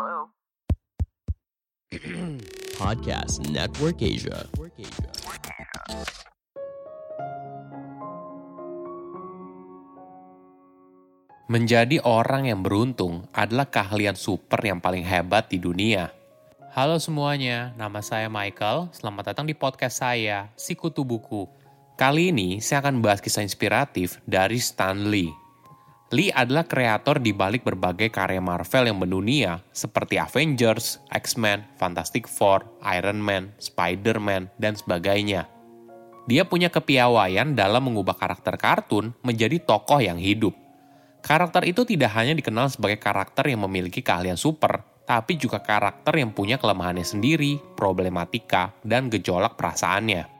Hello? Podcast Network Asia. Menjadi orang yang beruntung adalah keahlian super yang paling hebat di dunia. Halo semuanya, nama saya Michael. Selamat datang di podcast saya, Sikutu Buku. Kali ini saya akan bahas kisah inspiratif dari Stan Lee. Adalah kreator di balik berbagai karya Marvel yang mendunia, seperti Avengers, X-Men, Fantastic Four, Iron Man, Spider-Man, dan sebagainya. Dia punya kepiawaian dalam mengubah karakter kartun menjadi tokoh yang hidup. Karakter itu tidak hanya dikenal sebagai karakter yang memiliki keahlian super, tapi juga karakter yang punya kelemahannya sendiri, problematika, dan gejolak perasaannya.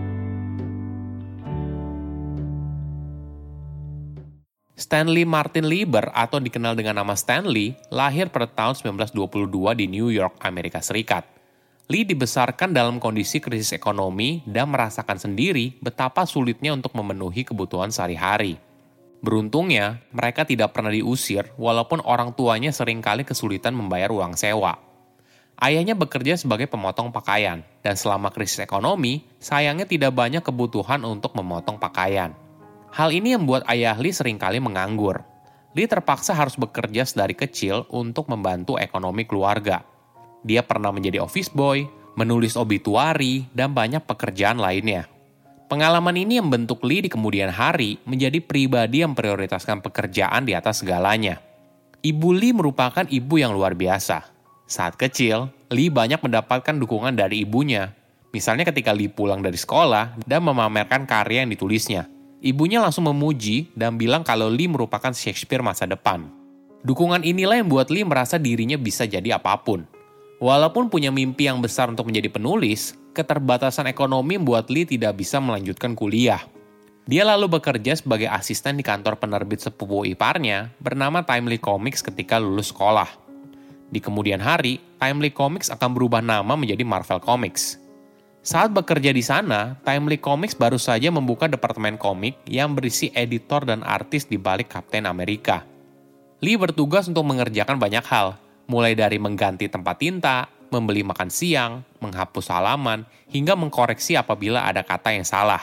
Stanley Martin Lieber atau dikenal dengan nama Stanley lahir pada tahun 1922 di New York, Amerika Serikat. Lee dibesarkan dalam kondisi krisis ekonomi dan merasakan sendiri betapa sulitnya untuk memenuhi kebutuhan sehari-hari. Beruntungnya, mereka tidak pernah diusir walaupun orang tuanya sering kali kesulitan membayar uang sewa. Ayahnya bekerja sebagai pemotong pakaian, dan selama krisis ekonomi, sayangnya tidak banyak kebutuhan untuk memotong pakaian. Hal ini membuat ayah Lee sering kali menganggur. Lee terpaksa harus bekerja sedari kecil untuk membantu ekonomi keluarga. Dia pernah menjadi office boy, menulis obituari, dan banyak pekerjaan lainnya. Pengalaman ini membentuk Lee di kemudian hari menjadi pribadi yang prioritaskan pekerjaan di atas segalanya. Ibu Lee merupakan ibu yang luar biasa. Saat kecil, Lee banyak mendapatkan dukungan dari ibunya. Misalnya ketika Lee pulang dari sekolah dan memamerkan karya yang ditulisnya. Ibunya langsung memuji dan bilang kalau Lee merupakan Shakespeare masa depan. Dukungan inilah yang membuat Lee merasa dirinya bisa jadi apa pun. Walaupun punya mimpi yang besar untuk menjadi penulis, keterbatasan ekonomi membuat Lee tidak bisa melanjutkan kuliah. Dia lalu bekerja sebagai asisten di kantor penerbit sepupu iparnya bernama Timely Comics ketika lulus sekolah. Di kemudian hari, Timely Comics akan berubah nama menjadi Marvel Comics. Saat bekerja di sana, Timely Comics baru saja membuka departemen komik yang berisi editor dan artis di balik Kapten Amerika. Lee bertugas untuk mengerjakan banyak hal, mulai dari mengganti tempat tinta, membeli makan siang, menghapus halaman, hingga mengkoreksi apabila ada kata yang salah.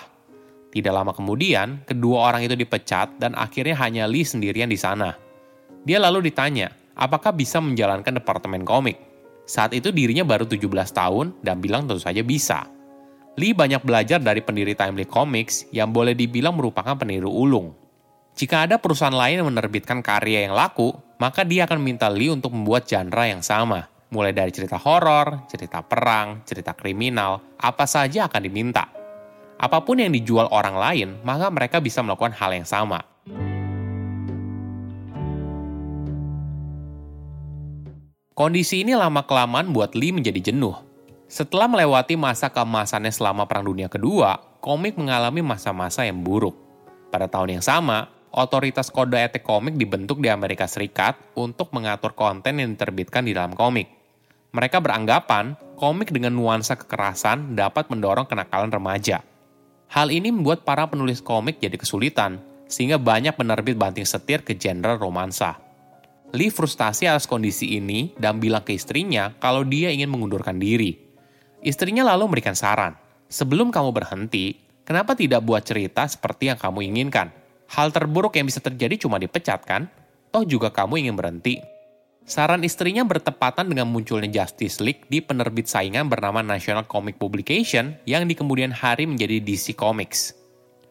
Tidak lama kemudian, kedua orang itu dipecat dan akhirnya hanya Lee sendirian di sana. Dia lalu ditanya, apakah bisa menjalankan departemen komik. Saat itu dirinya baru 17 tahun dan bilang tentu saja bisa. Lee banyak belajar dari pendiri Timely Comics yang boleh dibilang merupakan peniru ulung. Jika ada perusahaan lain yang menerbitkan karya yang laku, maka dia akan minta Lee untuk membuat genre yang sama mulai dari cerita horor, cerita perang, cerita kriminal, apa saja akan diminta. Apa pun yang dijual orang lain, maka mereka bisa melakukan hal yang sama. Kondisi ini lama-kelamaan buat Lee menjadi jenuh. Setelah melewati masa keemasannya selama Perang Dunia Kedua, komik mengalami masa-masa yang buruk. Pada tahun yang sama, otoritas kode etik komik dibentuk di Amerika Serikat untuk mengatur konten yang diterbitkan di dalam komik. Mereka beranggapan komik dengan nuansa kekerasan dapat mendorong kenakalan remaja. Hal ini membuat para penulis komik jadi kesulitan, sehingga banyak penerbit banting setir ke genre romansa. Lee frustasi atas kondisi ini dan bilang ke istrinya kalau dia ingin mengundurkan diri. Istrinya lalu memberikan saran, sebelum kamu berhenti, kenapa tidak buat cerita seperti yang kamu inginkan? Hal terburuk yang bisa terjadi cuma dipecat kan? Toh juga kamu ingin berhenti. Saran istrinya bertepatan dengan munculnya Justice League di penerbit saingan bernama National Comic Publication yang di kemudian hari menjadi DC Comics.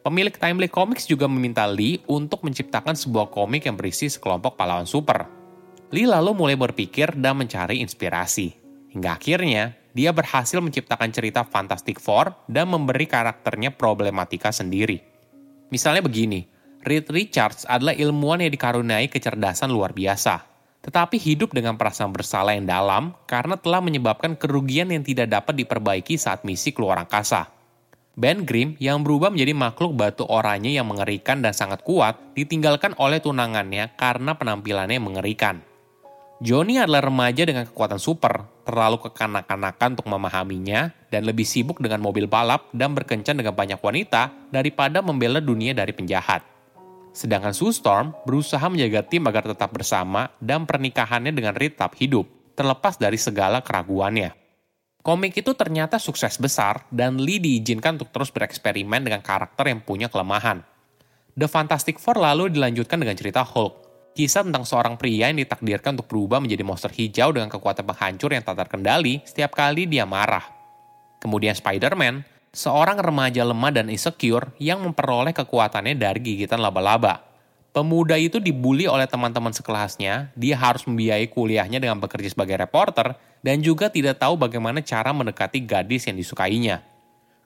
Pemilik Timely Comics juga meminta Lee untuk menciptakan sebuah komik yang berisi sekelompok pahlawan super. Lee lalu mulai berpikir dan mencari inspirasi. Hingga akhirnya, dia berhasil menciptakan cerita Fantastic Four dan memberi karakternya problematika sendiri. Misalnya begini, Reed Richards adalah ilmuwan yang dikaruniai kecerdasan luar biasa tetapi hidup dengan perasaan bersalah yang dalam karena telah menyebabkan kerugian yang tidak dapat diperbaiki saat misi keluar angkasa. Ben Grimm yang berubah menjadi makhluk batu oranye yang mengerikan dan sangat kuat ditinggalkan oleh tunangannya karena penampilannya mengerikan. Johnny adalah remaja dengan kekuatan super, terlalu kekanak-kanakan untuk memahaminya, dan lebih sibuk dengan mobil balap dan berkencan dengan banyak wanita daripada membela dunia dari penjahat. Sedangkan Sue Storm berusaha menjaga tim agar tetap bersama dan pernikahannya dengan Reed tetap hidup, terlepas dari segala keraguannya. Komik itu ternyata sukses besar dan Lee diizinkan untuk terus bereksperimen dengan karakter yang punya kelemahan. The Fantastic Four lalu dilanjutkan dengan cerita Hulk, kisah tentang seorang pria yang ditakdirkan untuk berubah menjadi monster hijau dengan kekuatan penghancur yang tak terkendali setiap kali dia marah. Kemudian Spider-Man, seorang remaja lemah dan insecure yang memperoleh kekuatannya dari gigitan laba-laba. Pemuda itu dibully oleh teman-teman sekelasnya, dia harus membiayai kuliahnya dengan bekerja sebagai reporter, dan juga tidak tahu bagaimana cara mendekati gadis yang disukainya.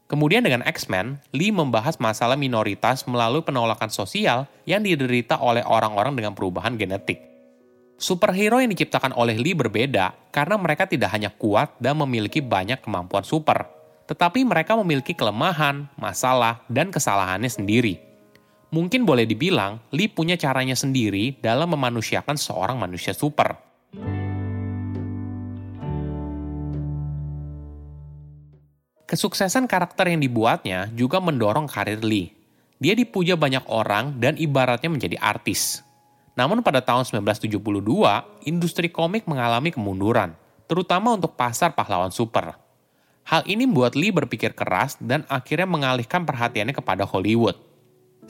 Kemudian dengan X-Men, Lee membahas masalah minoritas melalui penolakan sosial yang diderita oleh orang-orang dengan perubahan genetik. Superhero yang diciptakan oleh Lee berbeda karena mereka tidak hanya kuat dan memiliki banyak kemampuan super, tetapi mereka memiliki kelemahan, masalah, dan kesalahannya sendiri mungkin boleh dibilang Lee punya caranya sendiri dalam memanusiakan seorang manusia super. Kesuksesan karakter yang dibuatnya juga mendorong karir Lee. Dia dipuja banyak orang dan ibaratnya menjadi artis. Namun pada tahun 1972, industri komik mengalami kemunduran, terutama untuk pasar pahlawan super. Hal ini membuat Lee berpikir keras dan akhirnya mengalihkan perhatiannya kepada Hollywood –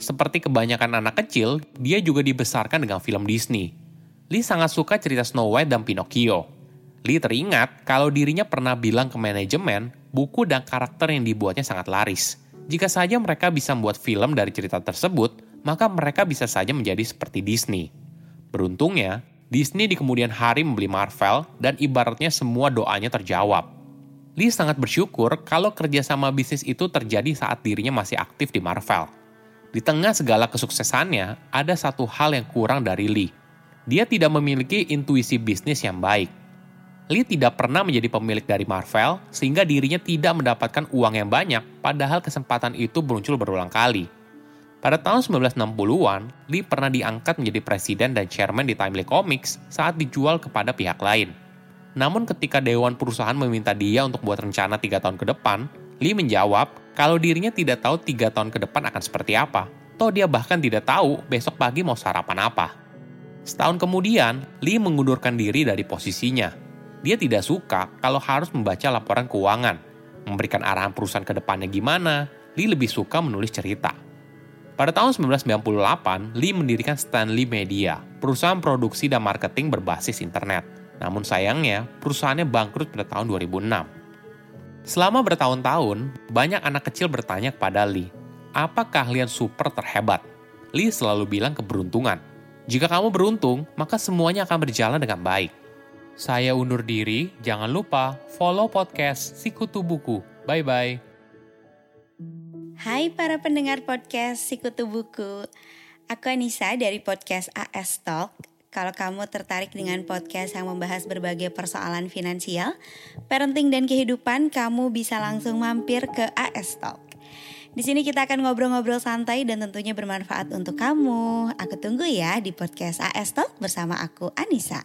seperti kebanyakan anak kecil, dia juga dibesarkan dengan film Disney. Lee sangat suka cerita Snow White dan Pinocchio. Lee teringat kalau dirinya pernah bilang ke manajemen, buku dan karakter yang dibuatnya sangat laris. Jika saja mereka bisa membuat film dari cerita tersebut, maka mereka bisa saja menjadi seperti Disney. Beruntungnya, Disney di kemudian hari membeli Marvel dan ibaratnya semua doanya terjawab. Lee sangat bersyukur kalau kerjasama bisnis itu terjadi saat dirinya masih aktif di Marvel. Di tengah segala kesuksesannya, ada satu hal yang kurang dari Lee. Dia tidak memiliki intuisi bisnis yang baik. Lee tidak pernah menjadi pemilik dari Marvel, sehingga dirinya tidak mendapatkan uang yang banyak, padahal kesempatan itu muncul berulang kali. Pada tahun 1960-an, Lee pernah diangkat menjadi presiden dan chairman di Timely Comics saat dijual kepada pihak lain. Namun ketika dewan perusahaan meminta dia untuk buat rencana tiga tahun ke depan, Lee menjawab kalau dirinya tidak tahu tiga tahun ke depan akan seperti apa, toh dia bahkan tidak tahu besok pagi mau sarapan apa. Setahun kemudian, Lee mengundurkan diri dari posisinya. Dia tidak suka kalau harus membaca laporan keuangan, memberikan arahan perusahaan ke depannya gimana, Lee lebih suka menulis cerita. Pada tahun 1998, Lee mendirikan Stanley Media, perusahaan produksi dan marketing berbasis internet. Namun sayangnya, perusahaannya bangkrut pada tahun 2006. Selama bertahun-tahun, banyak anak kecil bertanya kepada Lee, apa keahlian super terhebat? Lee selalu bilang keberuntungan. Jika kamu beruntung, maka semuanya akan berjalan dengan baik. Saya undur diri, jangan lupa follow podcast Sikutu Buku. Bye-bye. Hai para pendengar podcast Sikutu Buku. Aku Anissa dari podcast AS Talk kalau kamu tertarik dengan podcast yang membahas berbagai persoalan finansial, parenting dan kehidupan, kamu bisa langsung mampir ke AS Talk. Di sini kita akan ngobrol-ngobrol santai dan tentunya bermanfaat untuk kamu. Aku tunggu ya di podcast AS Talk bersama aku Anissa.